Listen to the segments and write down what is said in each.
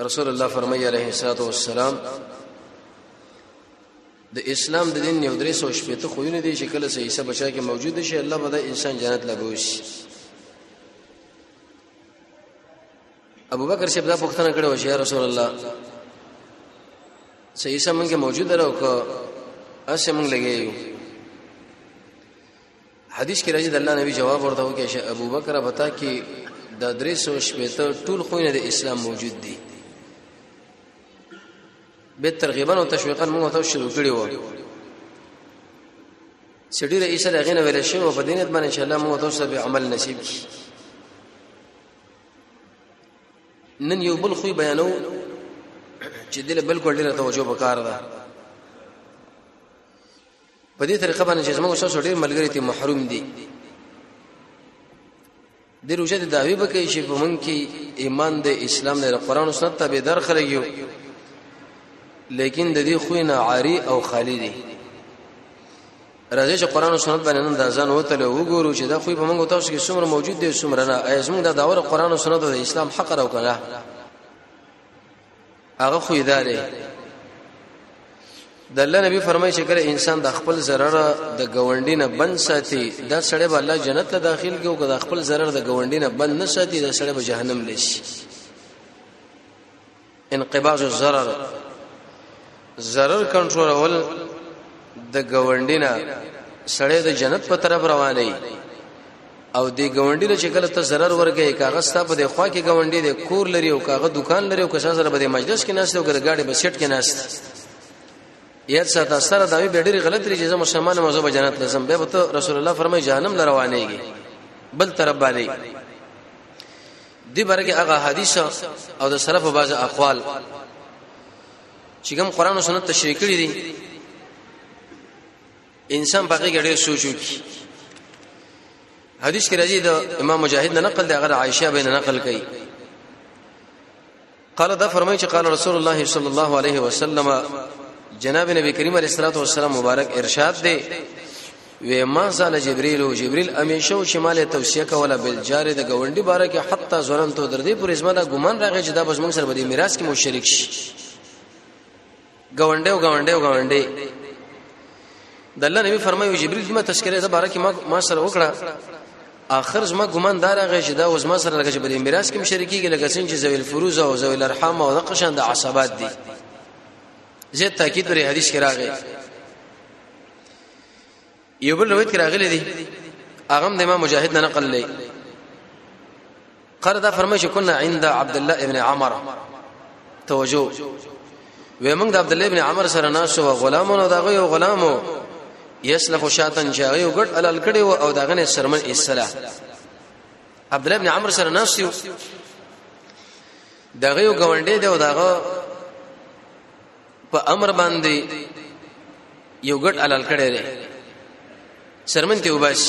رسول الله فرمایي عليه الصلاه والسلام د اسلام د دین یو درې سو شپې ته خوونه دي چې کله سه عیسی بچا کې موجود شي الله به د انسان جنت لګوي ابو بکر صاحب دا پوښتنه کړې و چې رسول الله سه عیسی مونږه موجود راو کو اسه مونږ لګیو حدیث کې راځي د الله نبی جواب ورته وکړي چې ابو بکر وتا کې د درې سو شپېته ټول خوینه د اسلام موجود دي به ترغیبا او تشویقا موږ ته شروع کړی و سړي رئیس د غینه ویل شي او په دینت باندې ان شاء الله موږ ته سبي عمل نصیب شي نن یو بل خو بیانو چې دله بالکل ډیره توجه وکړه په دې طریقه باندې چې موږ سره ډېر ملګری ته محروم دي د روزه د داوی به کوي چې په مونږ کې ایمان د اسلام د قرآن او سنت تابع در خلګیو لیکن د دې خو نه عاری او خالی دي راځي چې قرآن او سنت باندې نن د ځان وته له وګورو چې دا خو په مونږ تاسو کې څومره موجود دي څومره نه ایزمون دا داور قرآن او سنت د اسلام حق راو کنه هغه خو ادارې د الله نبی فرمایي چې کله انسان د خپل zarar د گاونډي نه بند ساتي دا سړی به الله جنت ته داخل کیږي او د خپل zarar د گاونډي نه بند نه ساتي دا سړی به جهنم لشي انقباض الضرر zarar کنټرول اول د گاونډي نه سړی د جنت په طرف رواني او دی ګاونډي له شکل ته zarar ورګي کاغذ ته په خوا کې ګاونډي د کور لري او کاغذ دکان لري او کسا سره به مجلس کې ناشته او د ګاډي بسټ کې ناشته یاد ساته سره دا به ډېری غلط لري چې مسلمان موضوع به جنت لازم به ته رسول الله فرمایي جهنم لروانېږي بل طرف باندې دی برګه هغه حدیث او د سلف بعض اقوال چې کوم قران او سنت تشریح کړی دي انسان په کې ډېر سوچو کی حدیث کې راځي د امام مجاهد نه نقل دی هغه عائشه بین نقل کړي قال دا فرمایي چې قال رسول الله صلی الله علیه وسلم جناب نبی کریم علیه الصلاه والسلام مبارک ارشاد دی و ما زال جبريل او جبريل همیشه چې مال توصيه کوله بل جاره د گاونډي باره کې حتی زورن تو در دې پر اسمه دا ګمان راغی چې دا بس موږ سره به میراث کې مشرک شي گاونډي او گاونډي او گاونډي د الله نبی فرمایو جبريل جمع تذکرې د بارکه ما ما سره وکړه اخر زما ګمان دار هغه چې دا اوس ما سره لکه چې په میراث کې مشرکیږي لکه څنګه چې زویل فروز او زویل ارحام او دغه شان د عصبات دي زه تاکید لري حدیث کې راغی یو بل روایت کې راغلی دی هغه د امام مجاهد نه نقل لې قردا فرمایي کنا عند عبد الله ابن عمر توجه و موږ د عبد الله ابن عمر سره ناس او غلامونو دغه یو غلامو یسلخ شاتن چې یو ګډ علل کړي او دغه نه سرمن ایسلا عبد الله ابن عمر سره ناس یو دغه یو غونډې دی او دغه په امر باندې یو ګټ علل کړي دي شرمن ته وباش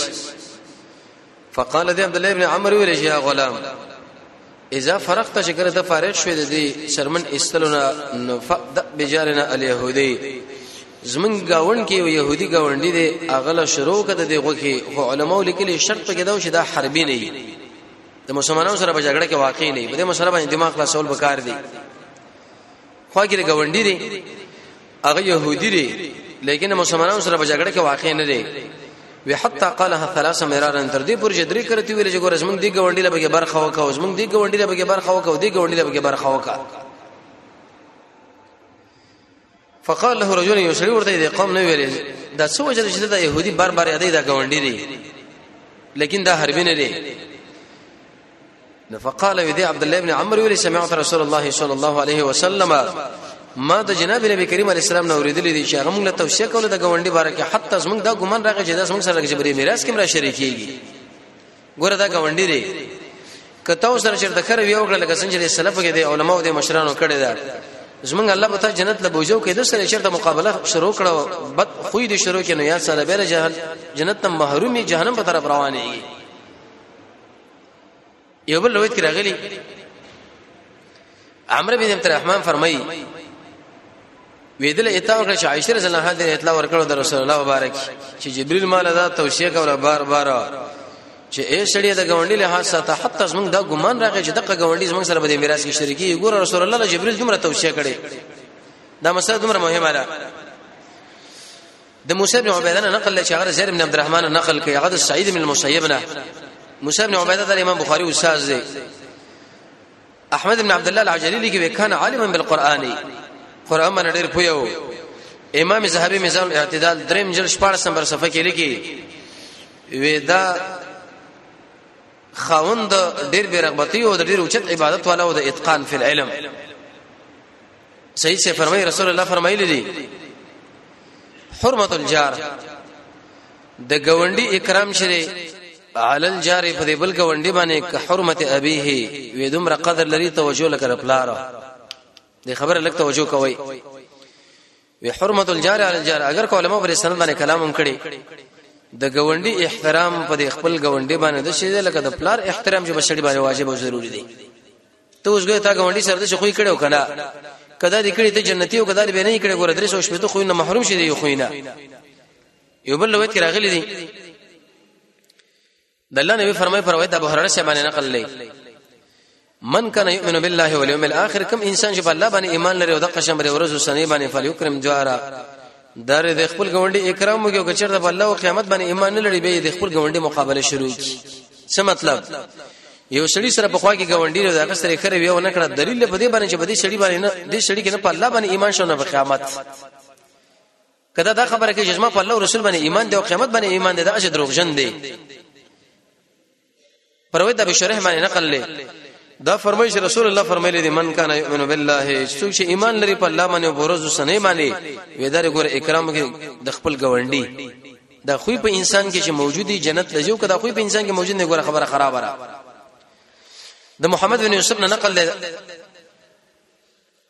فقال دې عبد الله ابن عمرو ویل شي غلام اذا فرغت شکر ته فارغ شوې دي شرمن استلنا نفد بجارنا اليهودي زمون گاون کې یو يهودي گاونډي دی اغله شروع کده دی غوخي خو علماو لیکلي شرط پکې دا چې دا حربي نه وي د مسلمانانو سره په جګړه کې واقع نه وي په دې مسله باندې دماغ خلاصول وکړ دی خو کې ګاونډي دي هغه يهودي دي لیکن مسلمانانو سره په جګړه کې واقع نه دي وی حتی قالها ثلاثه مرارا تر دې پورې درې کرتی ویل چې ګور زمونږ دی ګاونډي لبه برخه وکاو زمونږ دی ګاونډي لبه برخه وکاو دی ګاونډي لبه برخه وکا فقال له رجل یسری ورته دې قوم نه ویل دا څو وجه چې دا يهودي بار بار یادې دا ګاونډي دي لیکن دا حربي نه دي نو فقال يدي عبد الله بن عمرو ویل سمعت رسول الله صلی الله علیه وسلم ما د جناب نبی کریم علیه السلام نو ورېدلې دي چې هغه موږ له توصيه کوله د غونډي باره کې حتی زموږ دا ګومان راغی چې دا زموږ سره کې بری میراث کې مرا شریکيږي ګوره دا غونډي دی کته اوس سره چیرته خره ویو کړل لکه څنګه چې سلف کې د علماو د مشرانو کړي دا زمونږ الله په تا جنت له بوجو کې د سره چیرته مقابله شروع کړو بد خوې دي شروع کینو یا سره به جهل جنت ته محرومي جهنم په طرف رواني یو بل روایت کې راغلی عمرو بن عبد الرحمن فرمایي ویدل اطاع وکړه چې عائشه رضی الله عنها د اطلاع ورکړو د رسول الله مبارک چې جبريل مال دا توصيه کوله بار بار چې اے سړی د غونډې له حادثه ته حتی زمونږ دا ګمان راغی چې دغه غونډې زمونږ سره به میراث کې شریکي ګور رسول الله جبريل دومره توصيه کړي دا مسله دومره مهمه ده د موسی بن عبیده نه نقل چې هغه زیر بن عبد الرحمن نقل کوي هغه د سعید بن المسیب نه موسی بن عبیده د امام بخاری استاد دی احمد بن عبد الله العجلی لیکي وکان عالم بالقران قران من ډیر پویو امام زهبی میزان اعتدال دریم جل 14 نمبر صفحه کې لیکي ودا خوند ډیر بیرغبتی او ډیر اوچت عبادت والا او د اتقان فی العلم صحیح سے فرمای رسول الله فرمایلی دی حرمت الجار د گاونډي اکرام شری علی الجار په دې بل گاونډي باندې که حرمت ابيه وې دومره قدر لري توجه لکه پلار دې خبره لکه توجه کوي وی حرمت الجار علی الجار اگر کو علماء پر سند باندې کلام هم کړي د گاونډي احترام په خپل گاونډي باندې د شی لکه د پلار احترام چې بشړي باندې واجب او ضروری دی ته اوس ګوي تا ګاونډي سره څه خوې کړو کنه کدا دې کړې ته جنتی او کدا دې به نه کړې ګوره درې سو شپې ته خوې نه محروم شې یو خوې نه یو بل لوت کې راغلي دي د الله نبی فرمای پر وای د ابو هرره شه باندې نقل لې من کان یؤمن بالله والیوم الاخر کم انسان چې په الله باندې ایمان لري او د قشم لري ورځو سنې باندې فلیکرم جوارا دا د خپل ګوندې اکرام وکړي او که چېرته په الله او قیامت باندې ایمان نه لري به د خپل ګوندې مقابله شروع کړي څه مطلب یو سړی سره په خوا کې ګوندې له هغه سره خره ویو نه کړه دلیل په دې باندې چې په دې سړی باندې نه دې سړی کې نه په الله باندې ایمان شونه په قیامت کدا دا خبره کې جسمه په الله او رسول باندې ایمان دی او قیامت باندې ایمان دی دا چې دروغجن دی پروي د بشره باندې نقل لې دا فرمایي چې رسول الله فرمایلی دی من کان یؤمن بالله څوک چې ایمان لري په الله باندې او بورز سنې باندې ویدار ګور اکرام کې د خپل گاونډي دا خوې په انسان کې چې موجودي جنت لږو کدا خوې په انسان کې موجود نه ګور خبره خرابه را د محمد بن یوسف نه نقل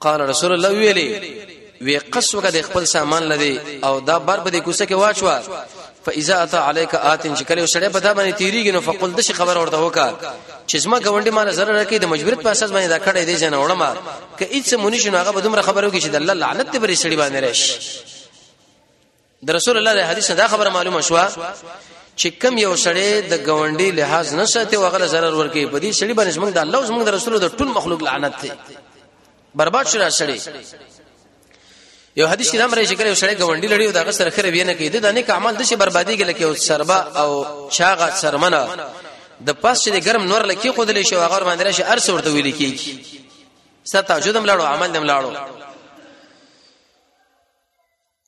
قال رسول الله ویلی وی قصو کا د خپل سامان لدی او دا بر په دې کوسه کې واچوا فاذا اتى عليك اتن چې کله سړی په دا باندې تیریږي نو فقل د شي خبر ورته وکا چې زما ګوندې مال zarar راکې د مجبوریت په اساس باندې دا کړې دي جن وړم که هیڅ مونږ نه هغه به دومره خبرو کې چې د الله لعنت پر سړي باندې راشي د رسول الله د حدیث دا خبره معلومه شوه چې کم یو سړی د گاونډي لحاظ نه ساتي او غل zarar ورکي په دې سړي باندې موږ د الله او موږ د رسول د ټول مخلوق لعنت دی برباد شو سړی یو حدیث کې هم راځي چې یو سړی گاونډي لړي او دغه سره خره وینه کوي د نیک اعمال د شي بربادي کې لکه سربا او چاغه سرمنه د پاس چې ګرم نور لکه خودل شي هغه باندې راشي ارس ورته ویل کیږي ستا جودم لاړو عمل دم لاړو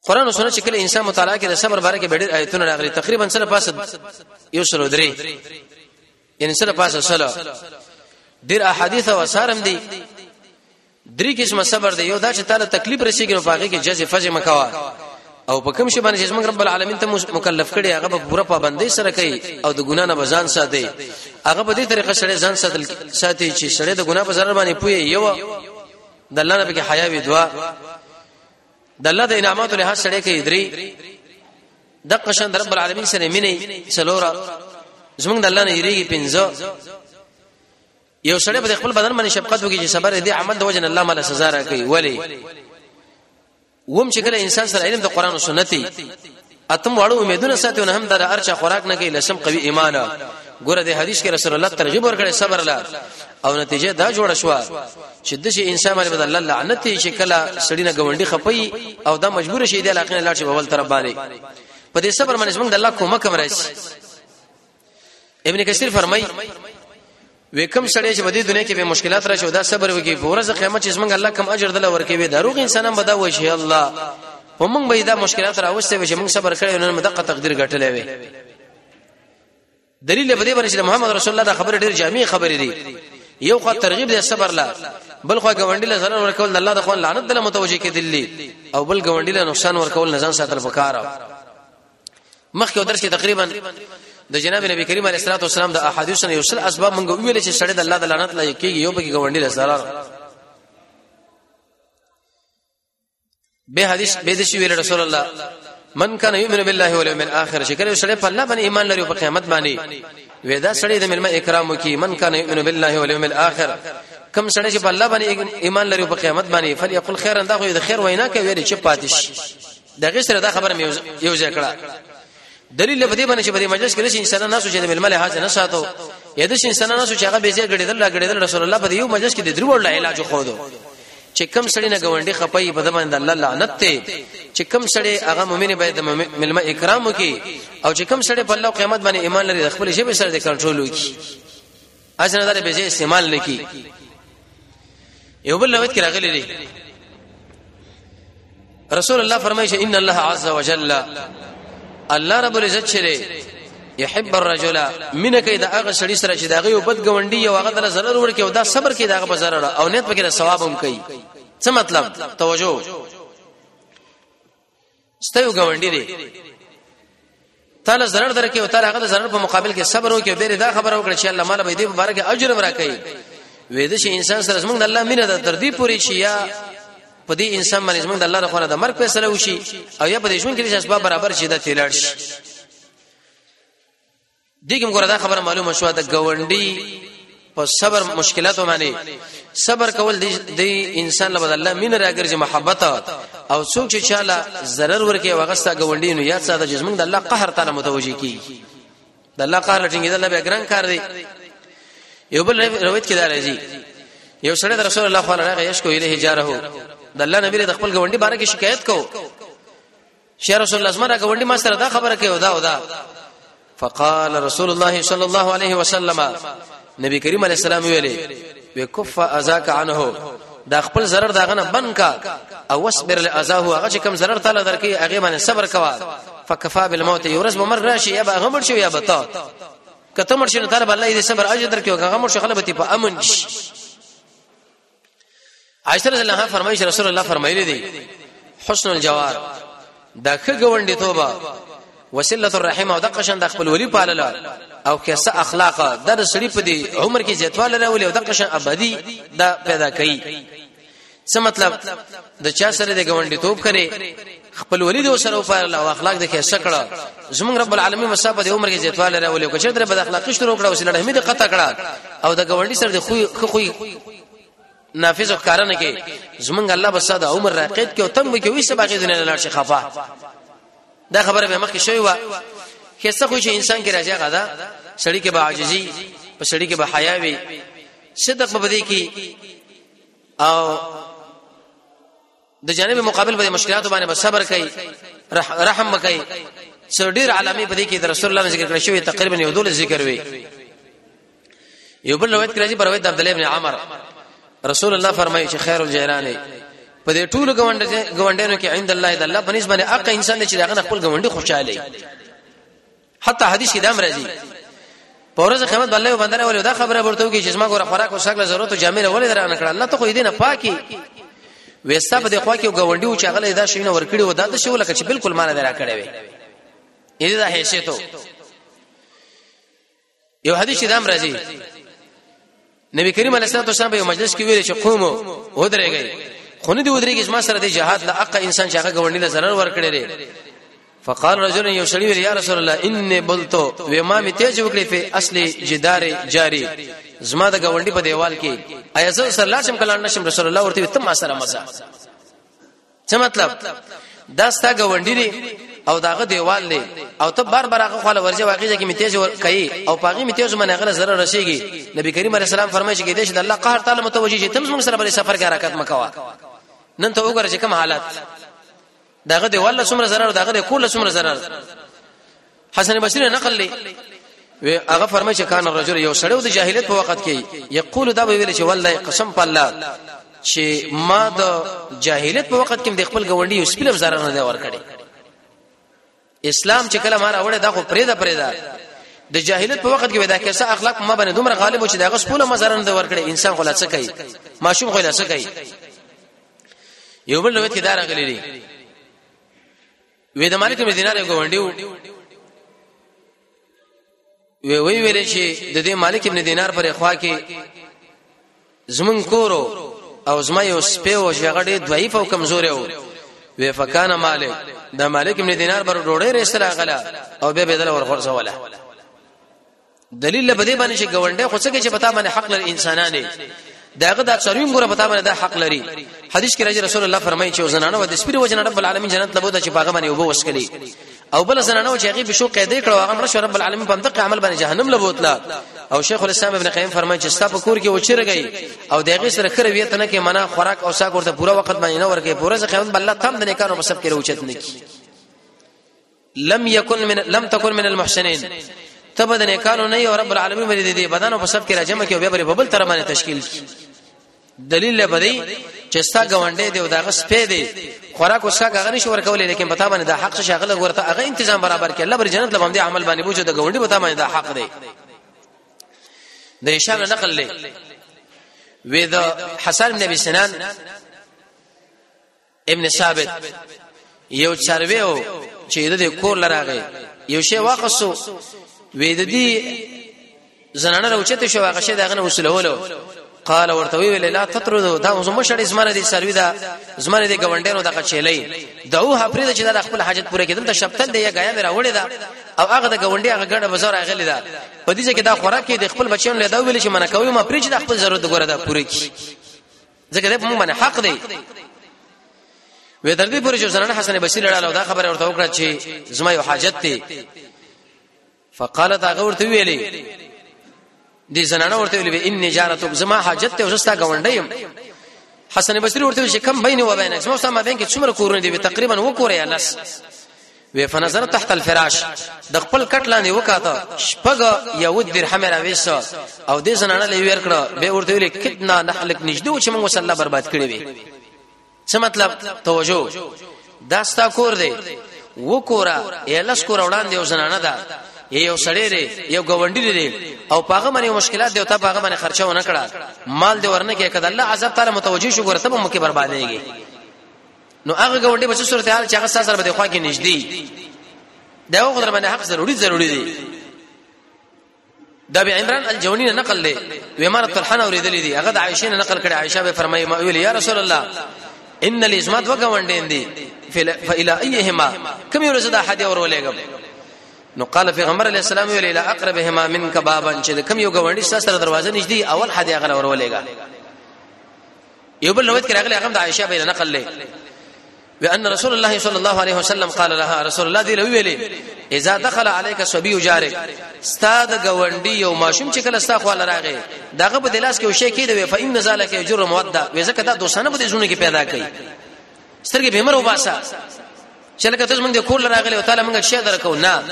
قران او سنت چې کله انسان مطالعه کوي د صبر باره کې ډېر آیتونه راغلي تقریبا سره پاسه یو سره درې یعنی سره پاسه سره ډېر احادیث او اثار هم دي درې قسمه صبر دی یو دا چې تعالی تکلیف رسیږي نو پاګه کې جزې فزې مکوا او په کوم شی باندې چې موږ رب العالمین ته مکلف کړي هغه به پوره پابندۍ سره کوي او د ګنا نه بزان ساتي هغه په دې طریقه سره ځان ساتل ساتي چې سره د ګنا په ضرر باندې پوي یو د الله نه به حیا وي دعا د الله د انعاماتو له سره کې درې د قشن رب العالمین سره مینې څلور زمونږ د الله نه یریږي پنځه یو سړی په خپل بدن باندې شفقت وکړي چې صبر دې عمل د وجه الله مال سزا راکړي ولی ووم چې کله انسان سره علم د قران او سنتي اتم واړو امیدونه ساتي نه هم د ارچا خوراک نه کوي لسم قوي ایمان ګوره د حدیث کې رسول الله ترغیب ورکړي صبر لا او نتیجه دا جوړه شو چې د شي انسان باندې بدل الله لعنت شي کله سړی نه غونډي خپي او دا مجبور شي د علاقې نه لاړ شي بول تر باندې په دې صبر باندې موږ د الله کومک مرسي ابن کثیر فرمای وکم سړی چې بده دنیا کې به مشکلات راشي او دا صبر وکي په ورځ قیامت چې موږ الله کم اجر دل ورکوي دا روغ انسانان به دا وشي الله او موږ به دا مشکلات راوستي چې موږ صبر کړو نن مدقه تقدیر ګټلې وي دلیل به دې باندې چې محمد رسول الله دا خبره ډېر جامع خبره دي یو خو ترغیب دې صبر لا بل خو غونډې له زنه ورکول الله د خو لعنت دل متوجي کې دلی او بل غونډې له نقصان ورکول نه ځان ساتل پکاره مخکې درس کې تقریبا د جناب نبی کریم علیه الصلاه والسلام د احادیث نه یو سل اسباب مونږ ویل چې سړی د الله د لعنت لای کېږي یو پکې ګوندې له zarar به حدیث به د شی ویل رسول الله من کان یؤمن بالله والیوم الاخر شکر سړی په الله باندې ایمان لري او په قیامت باندې ودا سړی د ملما اکرام وکي من کان یؤمن بالله والیوم الاخر کم سړی چې په الله باندې ایمان لري او په قیامت باندې فلیقل خیرا دا خو د خیر وینا کوي چې پاتش د غشره دا خبره مې یو ځای کړه دلیل په دې باندې چې په دې مجلس کې نشي انسان نه سوچې د ململ حاج نه ساتو یا د انسان نه سوچې هغه به زیات غړي دل غړي دل رسول الله په دې یو مجلس کې د درو وړ علاج خو دو چې کم سړی نه غونډي خپي په دمن د الله لعنت ته چې کم سړی هغه مؤمن باید د ملما اکرام وکي او چې کم سړی په الله قیامت باندې ایمان لري د خپل شی به سره د کنټرول وکي اځ نه دره به زه استعمال نکی یو بل روایت کې راغلی دی رسول الله فرمایي چې ان الله عز وجل الله رب العزت چره يحب الرجل منك اذا اغه سړي سره چې داغه یو بد غونډي یو هغه دل zarar ورکي او دا صبر کې داغه zarar او نیت پکې ثواب هم کوي څه مطلب توجه ستو گاونډي دي تعالی zarar درکې او تعالی هغه zarar په مقابل کې صبر وکړي به دا خبره وکړي چې الله مال به دې مبارک اجر ورکړي وې د شي انسان سره زمونږ الله مینه د تر دې پوري شي یا په دې انسان باندې زمونږ د الله لخوا د مرګ فیصله وشي او یا په دې ژوند کې د اسباب برابر شي د تیلړ شي دیګم ګوره دا خبره معلومه شو د گاونډي په صبر مشکلاتو باندې صبر کول د انسان له الله مين راګرځي محبت او څوک چې چاله zarar ورکه وغستا گاونډي نو یاد ساده جسمه د الله قهر تعالی متوجي کی د الله قهر ټینګې د الله به ګران کار دی یو بل روایت کې دا راځي یو سړی د رسول الله صلی الله علیه وسلم یې شکو الیه جاره د الله نبی د خپل گاونډي باره کې شکایت کو شي رسول الله زما غونډي ما سره دا خبره کوي دا او دا فقال رسول الله صلى الله عليه وسلم نبی کریم علیہ السلام ویلي وکف ازاک عنه دا خپل zarar دا غنه بن کا او واصبر لازاه هغه کم zarar تعالی درکې هغه باندې صبر کوا فكفى بالموت يورز بمر راشي يا غمر شو يا بتا کته مرشي نو طالب الله دې صبر اجر درکې هغه مرشي خلبتي په امن شي عائشہ رضی الله عنها فرمایي چې رسول الله فرمایلی دی حسن الجوار دا ښه ګوندې توبه وسله الرحم او د قشن د خپل ولی پالله او کیسه اخلاق د سړي په دي عمر کې زیاتواله راولي او د قشن ابدي دا پیدا کوي څه مطلب د چا سره د ګوندې توپ کړي خپل ولید وسره وپایله او اخلاق د خیسه کړه زمونږ رب العالمین مسافه د عمر کې زیاتواله راولې کو چې در بد اخلاقی شروع کړه وسیله حمید قطع کړه او د ګوندی سره د خو خو نافذ کارنه کې زمونږ الله بس دا عمر راقید کې او تم کې وي سبا کې دنیا لاړ شي خفا دا خبره به مخکې شوی و خیسه خو چې انسان کې راځي غدا سړی کې به عاجزي په سړی کې به حیا وي صدق په دې کې او د جانب مقابل په مشکلاتو باندې به صبر کوي رحم وکړي څو ډیر علامه په دې کې د رسول الله ذکر کړی شوی تقریبا یو دول ذکر وی یو بل روایت کړی چې پر روایت عبد الله ابن عمر رسول الله فرمایي چې خیر الجیران په دې ټول غونډې غونډېنو کې عند الله د الله په نسبت اق انسان چې دغه خپل غونډې خوشاله حتی حدیث کې دام راځي پورز قیامت بلې وبندره ولې دا خبره ورته وږي چې ما ګوره خوراک او شکل ضرورت او جامې ولې درانه کړل الله ته خو دې نه پاکي وستا په خوا کې غونډي او چغلې دا شینه ورکړي و دا د شو لکه چې بالکل مان نه راکړې وي اې دا حیثیت یو حدیث دام راځي نبی کریم علیه الصلاه والسلام په مجلس کې ویل چې قومو ودرېږئ خو نه دی ودرېږي چې ما سره د جهاد لا اق انسان چې هغه غونډې له zarar ور کړی لري فقال رجل یو سړی ویل یا رسول الله ان بلتو و ما می تیج وکړي په اصلي جدار جاری زما د غونډې په دیوال کې ایزه سره لاشم کلان نشم رسول الله ورته تم ما سره مزه څه مطلب دا ستا ګوندی دی او داغه دیوال دی او ته بار بار هغه خاله ورځي واقعي چې میتیز کوي او پاغي میتیز باندې هغه سره رسیږي نبی کریم علیه السلام فرمایي چې کېدې چې الله قهر تعالی متوجي چې تم زموږ سره بل سفر کې حرکت مکوا نن ته وګوره چې کوم حالت داغه دیوال له څومره zarar داغه کول له څومره zarar حسن بصری نقل لې وی هغه فرمایي چې کان الرجل یو سړی د جاهلیت په وخت کې یقول دا به ویل چې والله قسم په الله چې ما د جاهلیت په وخت کې د خپل گاونډي یو سپیلم zarar نه دی ورکړي اسلام چې کله ما راوړې دا خو پرېدا پرېدا د جاهلیت په وخت کې ودا کیسه اخلاق ما باندې دومره غالب و چې دا غس پوله ما zarar نه دی ورکړي انسان خو لا څه کوي ماشوم خو لا څه کوي یو بل روایت کې دا راغلی دی وې د مالک مدینه له ګوندې وو وی وی ویل چې د دې مالک ابن دینار پر خوا کې زمون کورو او زما یو سپه او شغړې دوی په کمزورې و وی فکان مالک د مالک ابن دینار پر ډوړې رسل غلا او به بدل ورخرځوله دلیل په دې باندې چې ګوندې خو څنګه چې پتا باندې حق لري انسانانه داغه دا څریم ګره پتا باندې دا حق لري حدیث کې راځي رسول الله فرمایي چې زنانه و د سپیر وجه رب العالمین جنت لبو د چې پاغه باندې وبو وسکلي او بل زنانه چې هغه بشو قیدې کړو هغه مرشه رب العالمین په دغه عمل باندې جهنم لبوتلا او شیخ الاسلام ابن قیم فرمایي چې ستاسو کور کې وچرګي او دغه سره خره وی ته نه کې منا خوراک او ساګ ورته پوره وخت باندې نه ورکه پوره ځکه بل الله تام د نه کارو مسب کې روچت نه کی لم يكن من لم تكن من المحسنين ته به د نیکانو نه یو رب العالمین باندې دې بدن په سب کې راجمه کې او بیا به په بل تر باندې تشکیل کی دلیل له بدی چې ستا غونډې دی او دا غس په دی خوراک وسا غنی شو ورکولې لیکن پتا باندې دا حق شغله ورته هغه تنظیم برابر کې الله بر جنت لبم دې عمل باندې بوجو د غونډې پتا باندې دا حق دی د اشاره نقل لې وې د حسن بن ابي سنان ابن ثابت یو چرویو چې د کور لراغی یو شی واقصو وې د دې زنانه راوچته شو هغه شی دغه وسلولو قال ورته ویل لا تطرد دا زما شړې زمره دي سروي دا زمره دي ګوندینو دغه چيلې دا او هپري د چې دا خپل حاجت پوره کېدل ته شپتل دی یا غیا میرا وړي دا او هغه د ګوندې هغه ګډه بازار اغلی دا په دې چې دا خوراک کې د خپل بچیانو له دا ویل چې منه کوي ما پرې چې د خپل ضرورت ګوره دا پوره کی ځکه دې په موږ باندې حق دی وې تر دې پورې چې زنانه حسن بصری لړاله دا خبره ورته وکړه چې زما یو حاجت دی فقالت هغه ورته ویلې دې زنانه ورته ویلې ان جارتک زما حاجت ته ورستا غونډیم حسن بصری ورته چې کم بینه و بینه زما سم بین کې څومره کورونه دي تقریبا وکوره یا لس وی فنظر تحت الفراش د خپل کټ لاندې وکاته شپګ یو درهم را وېس او دې زنانه لې ور کړه به ورته ویل کتنا نحلک نجدو چې موږ صلی برباد کړی وي څه مطلب توجه داستا کور دی وکورا الس کور وړاندې یو زنانه ده یو سړی دی یو گاونډی دی او پاغه باندې مشکلات دی او تا پاغه باندې خرچه ونه کړه مال دی ورنه کې کده الله عذاب تعالی متوجي شو ګورته مو کې بربادېږي نو هغه ګاونډي په صورت حال چې هغه ستا سره به د خوا کې نږدې دا یو خدای باندې حق ضروری ضروری دی دا به عمران الجونی نقل دی و امارت طلحه نو ریدلې دی هغه د عائشه نه نقل کړي عائشه به فرمایي ما ویل یا رسول الله ان الاسمات وګوندین دی فإلى ايهما کوم یو رسول احد اورولېګم نو قال پیغمبر علی السلام ویل الى اقربهما منك بابا چې کوم یو ګوندی سره دروازه نږدې اول حد هغه اورولېګا یو بل روایت کې راغلی هغه د عائشه بین نقل له وان رسول الله صلی الله علیه وسلم قال لها رسول الله دی ویلې اذا دخل عليك صبي جارك استاد غونډي یو ماشوم چې کله ستا خو لراغه دغه په دلاس کې وشي کې دی فإن ذلك يجر موده وځکه دا دوسنه په دې زونه کې پیدا کوي سترګې به مر وباسه چې لکه ته زمونږ د کور لراغلی او تعالی مونږ شی درکو نه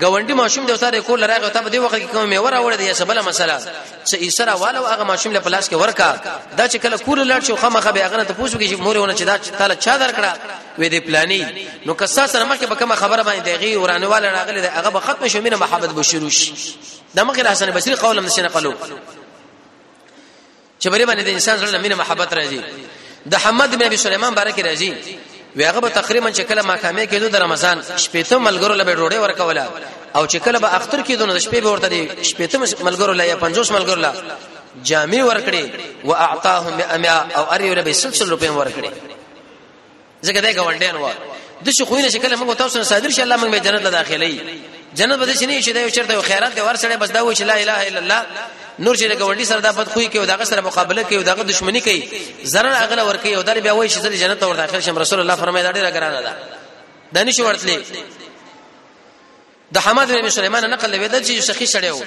ګوندی ماشوم د وساره کور لراغلی او ته په دې وخت کې کوم میوه راوړې دی سبله مسله چې ایسره والو هغه ماشوم له پلاس کې ورکا دا چې کله کور لړ شو خامخه به هغه ته پوښتنه کوي مور ونه چې دا تعالی چا درکړه وې دې پلاني نو کسا سره مخکې به کوم خبره باندې غي ورانه والا راغلی دی هغه به ختم شو مینه محبت به شروع شي دا مخکې حسن بصری قولم نشنه قلو چې بری باندې د انسان سره مینه محبت راځي د حمد بن ابي سليمان بارک راځي وی هغه به تقریبا چې کله ماقامه کېدو د رمضان شپېته ملګرو له ډوډۍ ورکوله او چې کله به اختر کېدو نو د شپې به ورته دی شپېته ملګرو له یا 50 ملګرو له جامع ورکړي واعطاهم 100 او ار یو له 100 روپې ورکړي ځکه دا ګاونډیان و د شي خوینه چې کله موږ تاسو نه صادر شي الله موږ به جنت له داخلي جنت به شي نه شي دا یو چرته خیرات دی ورسره بس دا و چې لا اله الا الله نور چې ګاونډي سره دا بد خوې کوي داغه سره مقابله کوي داغه دښمنی کوي zarar اغله ور کوي او دا بیا وایي چې د جنت ور داخل شم رسول الله فرمایي دا ډیره ګرانه ده دانش ورتلی د حماد بن سليمان نقل لوي د چې سخي سړی وو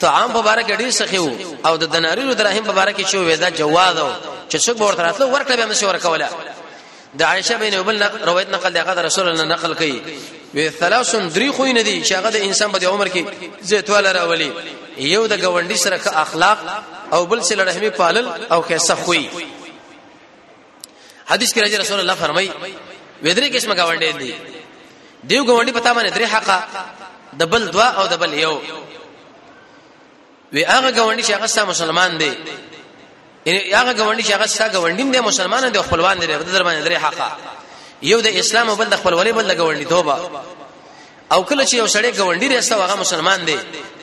طعام مبارک ډیر سخي وو او د دناریو درهم مبارک چې وې دا جواز وو چې څوک ورته راتلو ورکړه به مشه ورکوله د عائشه بن ابن روایت نقل دی هغه رسول الله نقل کړي وی ثلاث دري خو نه دي چې هغه د انسان په عمر کې زیتواله راولي یو د گاونډي سره اخلاق او بل سره رحمي پالل او کیسه خوې حدیث کې راځي رسول الله فرمایي ودرې قسمه گاونډي دي دیو گاونډي پتا باندې درې حقه د بل دوا او د بل یو وی هغه گاونډي چې هغه ستا مسلمان دی یعنی هغه گاونډي چې هغه ستا گاونډي دی مسلمان دی خپلوان دی د در باندې درې حقه یو د اسلام او بل د خپلولې بل د گاونډي توبه او کله چې یو سړی ګوندی رسته هغه مسلمان دی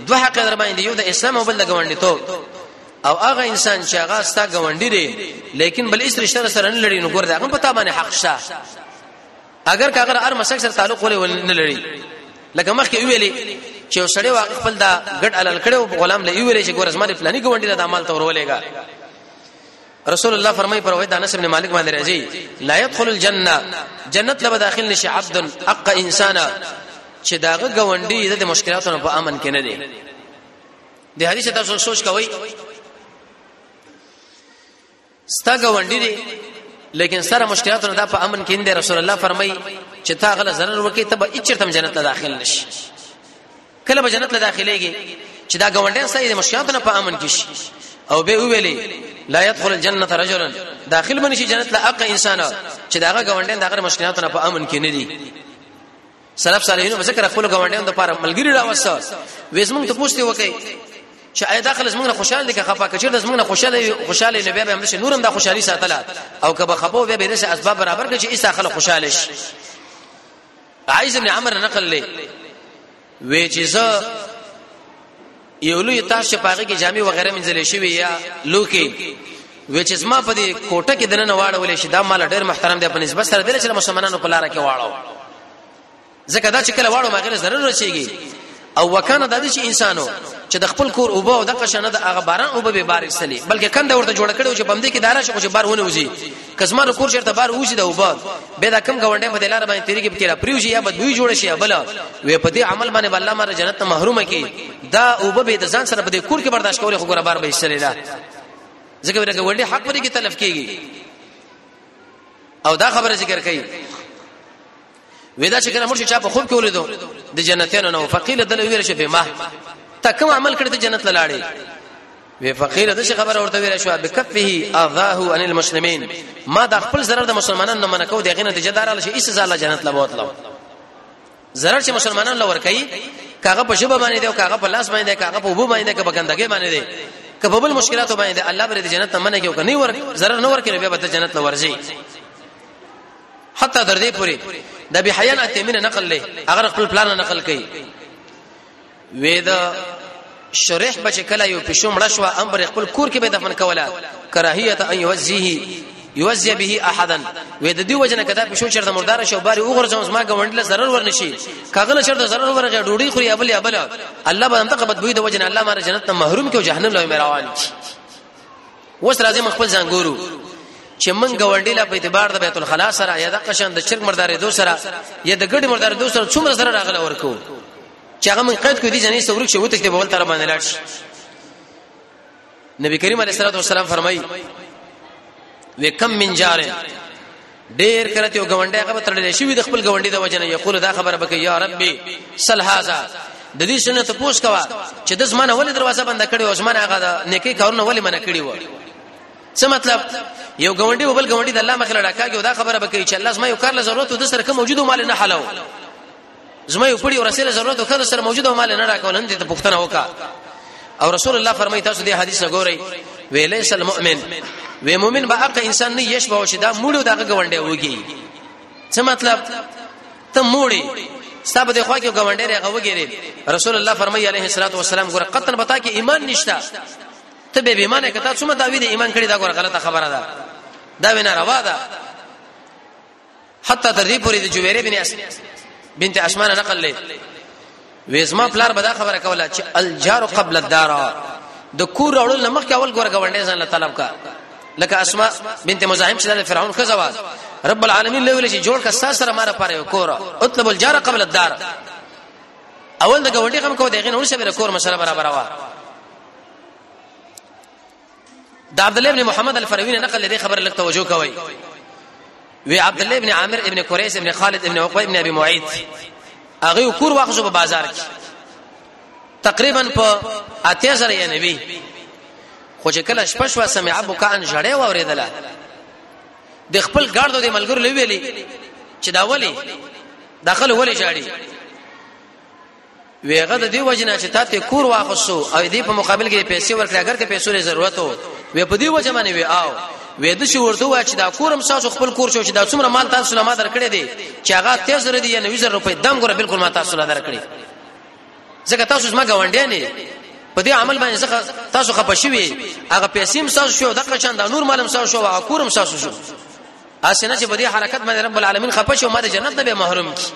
دوه حق در باندې یو د اسلام او بل د ګوندی ته او هغه انسان چې هغه ستا ګوندی دی لیکن بل هیڅ رشتہ سره نه لري نو ګور دا هغه پتا باندې حق شته اگر که هغه هر مسک سره تعلق ولې نه لري لکه مخکې ویلې چې یو سړی واقع خپل دا ګډ علل کړو غلام لې ویلې چې ګور زما د فلاني ګوندی د عمل تور ولېګا رسول الله فرمای پر وای دانس ابن مالک باندې راځي لا يدخل الجنه جنت لبا داخل نشي عبد اق انسان چې داغه غونډي د مشکلاتونو په امن کې نه دي د حدیث تاسو سوچ کوئ ستا غونډي دي لیکن سره مشکلاتونه دا په امن کې اند رسول الله فرمای چې تا غل zarar وکي ته به اچرتم جنت ته داخل نشي کله به جنت له داخليږي چې دا ګاونډیان سړي د مشکلاتو نه په امن کې شي او به ویلي لا يدخل الجنه رجل داخل منشي جنت له اق انسان چې داغه ګاونډیان دغه مشکلاتو نه په امن کې نه دي سلف صالحین به ذکر خپل ګاونډیان د پاره ملګری راوسته وېزمن ته پوښتنه وکړي چې آیا داخله زمونږ خوشاله دي که خپه کچې د زمونږ خوشاله خوشاله نه به هم شي نورم دا خوشحالي ساتله او که به خپه به به اسباب برابر کړي چې ایسا خلک خوشاله شي عائز ابن عمر نقل لې وی چې زه یو لوی تاش چې پاګه کې جامع وغیرہ منځلې شوی یا لوکي وی چې زما په دې کوټه کې دنه واړولې شي دا مال ډېر محترم دی په نسبت سره دل چې مسلمانانو په لار کې واړو ځکه دا چې کله واړو ماګر ضرور رسیږي او وکانه د دې انسانو چې د خپل کور او بو د قشنه د هغه باران او به بارې سلی بلکې کنده ورته جوړ کړو چې بم دې کې دارا شي خو چې بار ونه وځي کزما د کور چرته بار وځي د او بو به دا کم غونډه په دلار باندې تیری کې بکیرا پریوږي یا بدوی جوړ شي بل وې په دې عمل باندې الله ماره جنت محرومه کی دا او به د ځان سره په دې کور کې برداشت کول خو ګره بار به سلی دا ځکه ورګه وړي حق پرې کې تلف کیږي او دا خبره ذکر کړي ودا چې کنه مرشي چا په خوب کې ولیدو د جنتیانو نو فقیل دل ویل شي بما تا کوم عمل کړی ته جنت لاړې وی فقیل د خبره ورته ویل شو بکفه اذاه عن المسلمین ما د خپل ضرر د مسلمانانو منع کو دغه نه د جدار شي ایسه زال جنت لبوت لو ضرر چې مسلمانانو لور کوي کاغه په شبه باندې دی او کاغه په لاس باندې دی کاغه په وبو باندې دی کاغه ګندګي باندې دی کبه بل مشکلات باندې الله بری د جنت منه کې او کني ور ضرر نه ور کوي بیا به جنت لور ځي حتی تر دې پورې د ابي حيان اتمنه نقل لې هغه خپل پلان نقل کړي وې دا شریح بچ کله یو پښو مړ شو امر خپل کور کې به دفن کوله کراهیت ان یوزیه یوزی به احدا وې د دې وجنه کدا پښو چرته مردار شو باري اوغر زمز ما غونډله zarar ورنشي کاغله چرته zarar ورغه ډوډۍ خوري ابل ابل الله به انتقبت بوی د وجنه الله مار جنت ته محروم کې جهنم له مروان کی اوس راځي مخ خپل ځان ګورو چې من ګاونډي لا په اعتبار د بیت الخلا سره یا د قشن د چرګ مردارې دو سره یا د ګډي مردارې دو سره څومره سره راغله ورکو چې هغه من قید کو دي جنې سورک شو ته په بل تر باندې لاړ شي نبی کریم علیه الصلاه والسلام فرمایي وکم من جارن ډیر کله ته ګونډه هغه به تړلې شي د خپل ګونډې د وجنه یقول دا خبره بکې یا ربي سل هاذا د دې شنه ته پوس کوا چې د زمانه ولې دروازه بنده کړې او زمانه هغه د نیکی کارونه ولې منع کړې و څه مطلب یو ګونډي بل ګونډي د الله مخ لړکاږي او دا خبره بکې چې الله زما یو کار له ضرورت د سره کوم موجود مال نه حلو زما یو پړي ورسره ضرورت وکړ سره موجود او مال نه راکول هند ته پښتنه وکا او رسول الله فرمایي تاسو دې حدیث نه ګورئ ویلې سل مؤمن وې مؤمن به اق انسان نه یش به شدا موړو دغه غونډه وږي څه مطلب ته موړي ستا په خوا کې غونډه رغه وګيري رسول الله فرمایي عليه الصلاه والسلام ګره قطن بتا کې ایمان نشتا ته به ایمان کته څومره داوی دې ایمان کړی دا ګره غلطه خبره ده دا وینا روا ده حتی تر دې پورې د جویره بن اس بنت اسمان نقل لې وېزما پلار به دا خبره کوله چې الجار قبل الدار د کور اړول لمخ کې اول ګور غونډې ځان له طلب کا لکه اسماء بنت مزاحم چې د فرعون خزوا رب العالمین له ویل چې جوړ کا ساس سره ماره پاره کور اطلب الجار قبل الدار اول د غونډې کوم کو دغه نور سره کور مسله برابر وا دا عبد الله ابن محمد الفروي نقل لري خبر لك توجه کوي وی عبد الله ابن عامر ابن قريش ابن خالد ابن عقبه ابن ابي معيط هغه کور واخذو په بازار کې تقریبا په اتیا زره یې نبی خو چې کله شپش وا سمع ابو کان جړې و اوریدله د خپل ګاردو د ملګرو لوي ویلي چې دا ولي داخل ولي جاړي ویغه د دې وجنه چې تا ته کور واخصو او دې په مقابل کې پیسې ورکړي اگر که پیسو لري ضرورت وو وې په دې وجه باندې وی آو وې د شي ورته وا چې دا کورم ساسو خپل کور شو چې دا څومره مال تاسو له ما درکړې دي چې هغه تیز ردی یا 90 روپۍ دم ګره بالکل ما تاسو له درکړې ځکه تاسو زما غونډې نه په دې عمل باندې ځکه تاسو خپه شوي هغه پیسې هم ساسو شو دغه چاند نور مالم ساسو شو هغه کورم ساسو شو اسنه چې په دې حرکت باندې رب العالمین خپه شو ما د جنت نه به محروم کی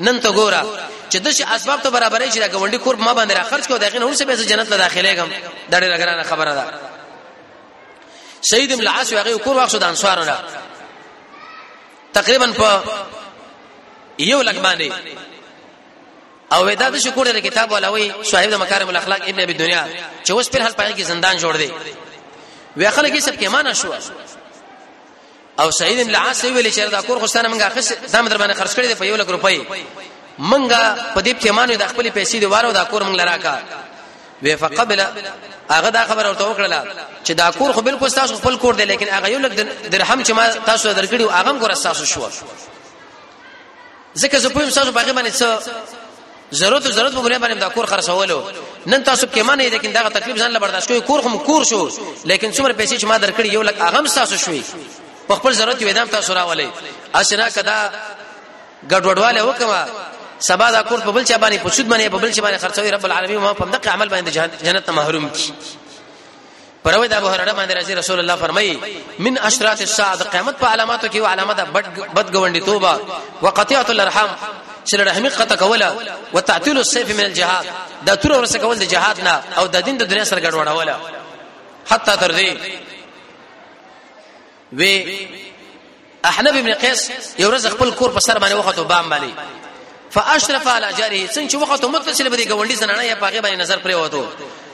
نن ته ګوره چې د شي اسباب ته برابرې شي دا ګونډي کور ما باندې را خرج کو دغه نور څه به جنت ته داخله کم دا ډېر لګرانه خبره ده سید ابن العاص هغه کور واخ سودان سوارونه تقریبا په یو لګ باندې او ودا د شکر د کتاب ولوي صاحب د مکارم الاخلاق ابن ابي دنیا چې اوس په حال پای کې زندان جوړ دی وی خلک یې سب کې معنا شو او سعید بن العاص ویل چې دا کور خو ستانه منګه اخیست دا مدر باندې خرج کړی دی په یو لک روپۍ منګه په دې کې مانو د خپل پیسې دی وارو دا کور منګه راکا وی فقبل هغه دا خبر ورته وکړه چې دا کور خو بالکل تاسو خپل کور دی لیکن هغه یو لک درهم چې ما تاسو درکړي هغه هم ګور تاسو شو ځکه زه پوهیم تاسو باغې باندې څه ضرورت ضرورت په بنیاد باندې دا کور خرڅولو نن تاسو کې معنی لیکن دا تکلیف ځان له برداشت کوي کور هم کور شو لیکن څومره پیسې چې ما درکړي یو لک اغم تاسو شوي په خپل ضرورت وې دام تاسو راولې اسنه کدا ګډوډواله وکما سبا دا کور په بل چا باندې پوسود باندې په بل چا باندې خرڅوي رب العالمین ما په دغه عمل باندې جنت محروم کی پروي د ابو هرره باندې راځي رسول الله فرمایي من اشراط الساعه د قیامت په علاماتو کې علامه ده بد غونډي توبه وقطيعه الارحام چې رحمي قطع کوله وتعطيل السيف من الجهاد دا تر ورسه کول د جهاد نه او د دین د دنیا سره ګډوډوله حتی تر دې وی احنب ابن قیس یو ورځ خپل کور په سر باندې وخت وبام باندې فاشرف على جاره څنګه وخت متصل به دي ګوندی زنانه یا پاګه باندې نظر پرې وته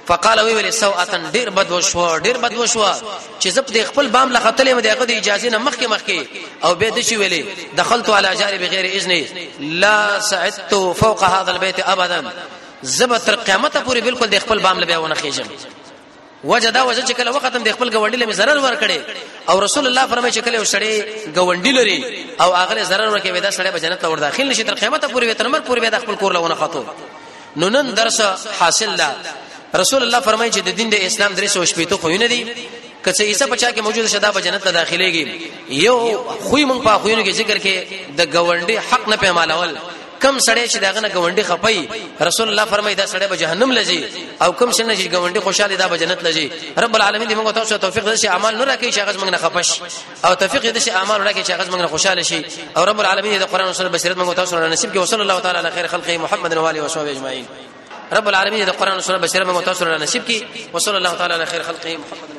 فقال وی ویل سو اتن ډیر بد وشو ډیر بد وشو چې زپ د خپل بام له خطلې مې دغه د اجازه نه مخکې مخکې او به د شي ویلې دخلت على جاري بغیر اذن لا سعدت فوق هذا البيت ابدا زب تر قیامت پورې بالکل د خپل بام له بیاونه خېجم وجه دا وجه چې کله وختم د خپل ګوندې لمه zarar ور کړي او رسول الله فرمایي چې کله وشړي ګوندې لري او هغه zarar ور کوي ودا سړی به جنت ته ور داخل نشي تر قیامت پورې تر مر پورې به خپل کور لونه خاطو نو نن درس حاصل لا رسول الله فرمایي چې د دین د اسلام درې سو شپې ته خوینه دي کڅه ایسه بچا کې موجود شدا په جنت ته داخليږي یو خوې مونږ په خوینو کې ذکر کې د ګوندې حق نه پېمالول کم سړی چې داغه نه غونډي خپي رسول الله فرمایي دا سړی به جهنم لږي او کم سړی چې غونډي خوشاله دا به جنت لږي رب العالمین دې موږ تاسو توفیق دې اعمال نه راکړي چې هغه موږ نه خپش او توفیق دې اعمال راکړي چې هغه موږ نه خوشاله شي او رب العالمین دې قران او سنت بصیرت موږ تاسو نه نصیب کړي وصلی الله تعالی علی خیر خلقه محمد و علی و صحبه اجمعین رب العالمین دې قران او سنت بصیرت موږ تاسو نه نصیب کړي وصلی الله تعالی علی خیر خلقه محمد